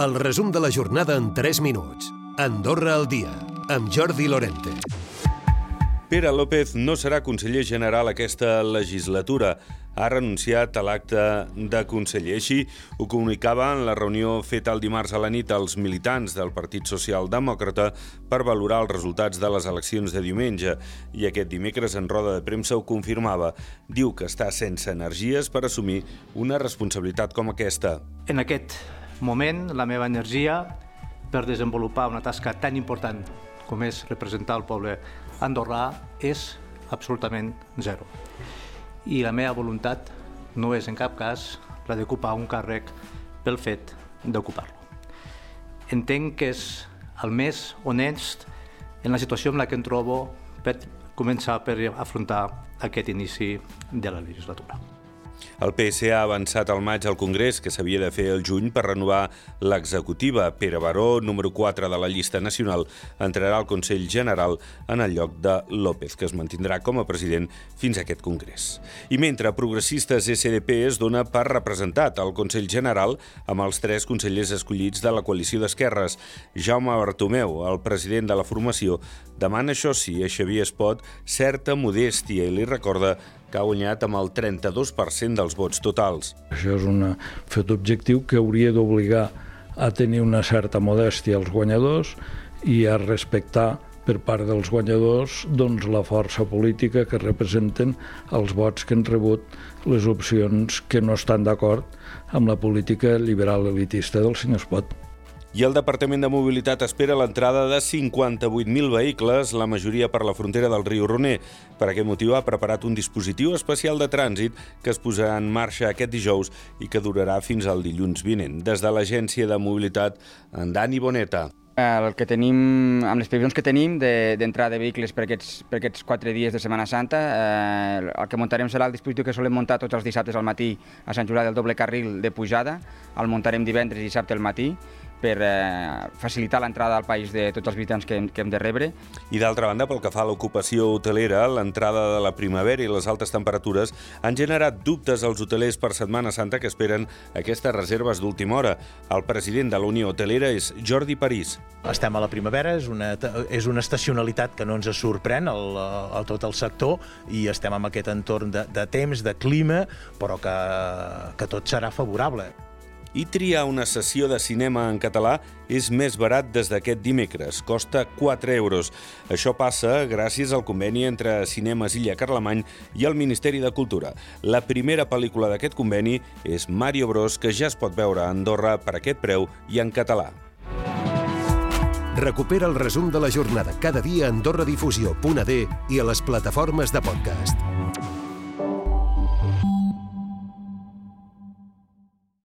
El resum de la jornada en 3 minuts. Andorra al dia, amb Jordi Lorente. Pere López no serà conseller general aquesta legislatura. Ha renunciat a l'acte de conseller. Així ho comunicava en la reunió feta el dimarts a la nit als militants del Partit Socialdemòcrata per valorar els resultats de les eleccions de diumenge. I aquest dimecres en roda de premsa ho confirmava. Diu que està sense energies per assumir una responsabilitat com aquesta. En aquest moment la meva energia per desenvolupar una tasca tan important com és representar el poble andorrà és absolutament zero. I la meva voluntat no és en cap cas la d'ocupar un càrrec pel fet d'ocupar-lo. Entenc que és el més honest en la situació en la que em trobo per començar per afrontar aquest inici de la legislatura. El PSC ha avançat al maig al Congrés, que s'havia de fer el juny per renovar l'executiva. Pere Baró, número 4 de la llista nacional, entrarà al Consell General en el lloc de López, que es mantindrà com a president fins a aquest Congrés. I mentre Progressistes SDP es dona per representat al Consell General amb els tres consellers escollits de la coalició d'esquerres. Jaume Bartomeu, el president de la formació, demana, això sí, a Xavier Espot certa modèstia i li recorda que ha guanyat amb el 32% dels vots totals. Això és un fet objectiu que hauria d'obligar a tenir una certa modèstia als guanyadors i a respectar per part dels guanyadors doncs, la força política que representen els vots que han rebut les opcions que no estan d'acord amb la política liberal elitista del senyor Espot. I el Departament de Mobilitat espera l'entrada de 58.000 vehicles, la majoria per la frontera del riu Roner. Per aquest motiu ha preparat un dispositiu especial de trànsit que es posarà en marxa aquest dijous i que durarà fins al dilluns vinent. Des de l'Agència de Mobilitat, en Dani Boneta. El que tenim, amb les previsions que tenim d'entrada de, de vehicles per aquests, per aquests quatre dies de Setmana Santa, eh, el que muntarem serà el dispositiu que solem muntar tots els dissabtes al matí a Sant Julià del doble carril de pujada, el muntarem divendres i dissabte al matí, per eh, facilitar l'entrada al país de tots els visitants que hem, que hem de rebre. I d'altra banda, pel que fa a l'ocupació hotelera, l'entrada de la primavera i les altes temperatures han generat dubtes als hotelers per Setmana Santa que esperen aquestes reserves d'última hora. El president de la Unió Hotelera és Jordi París. Estem a la primavera, és una, és una estacionalitat que no ens sorprèn el, a tot el sector i estem en aquest entorn de, de temps, de clima, però que, que tot serà favorable i triar una sessió de cinema en català és més barat des d'aquest dimecres. Costa 4 euros. Això passa gràcies al conveni entre Cinemes Illa Carlemany i el Ministeri de Cultura. La primera pel·lícula d'aquest conveni és Mario Bros, que ja es pot veure a Andorra per aquest preu i en català. Recupera el resum de la jornada cada dia a AndorraDifusió.d i a les plataformes de podcast.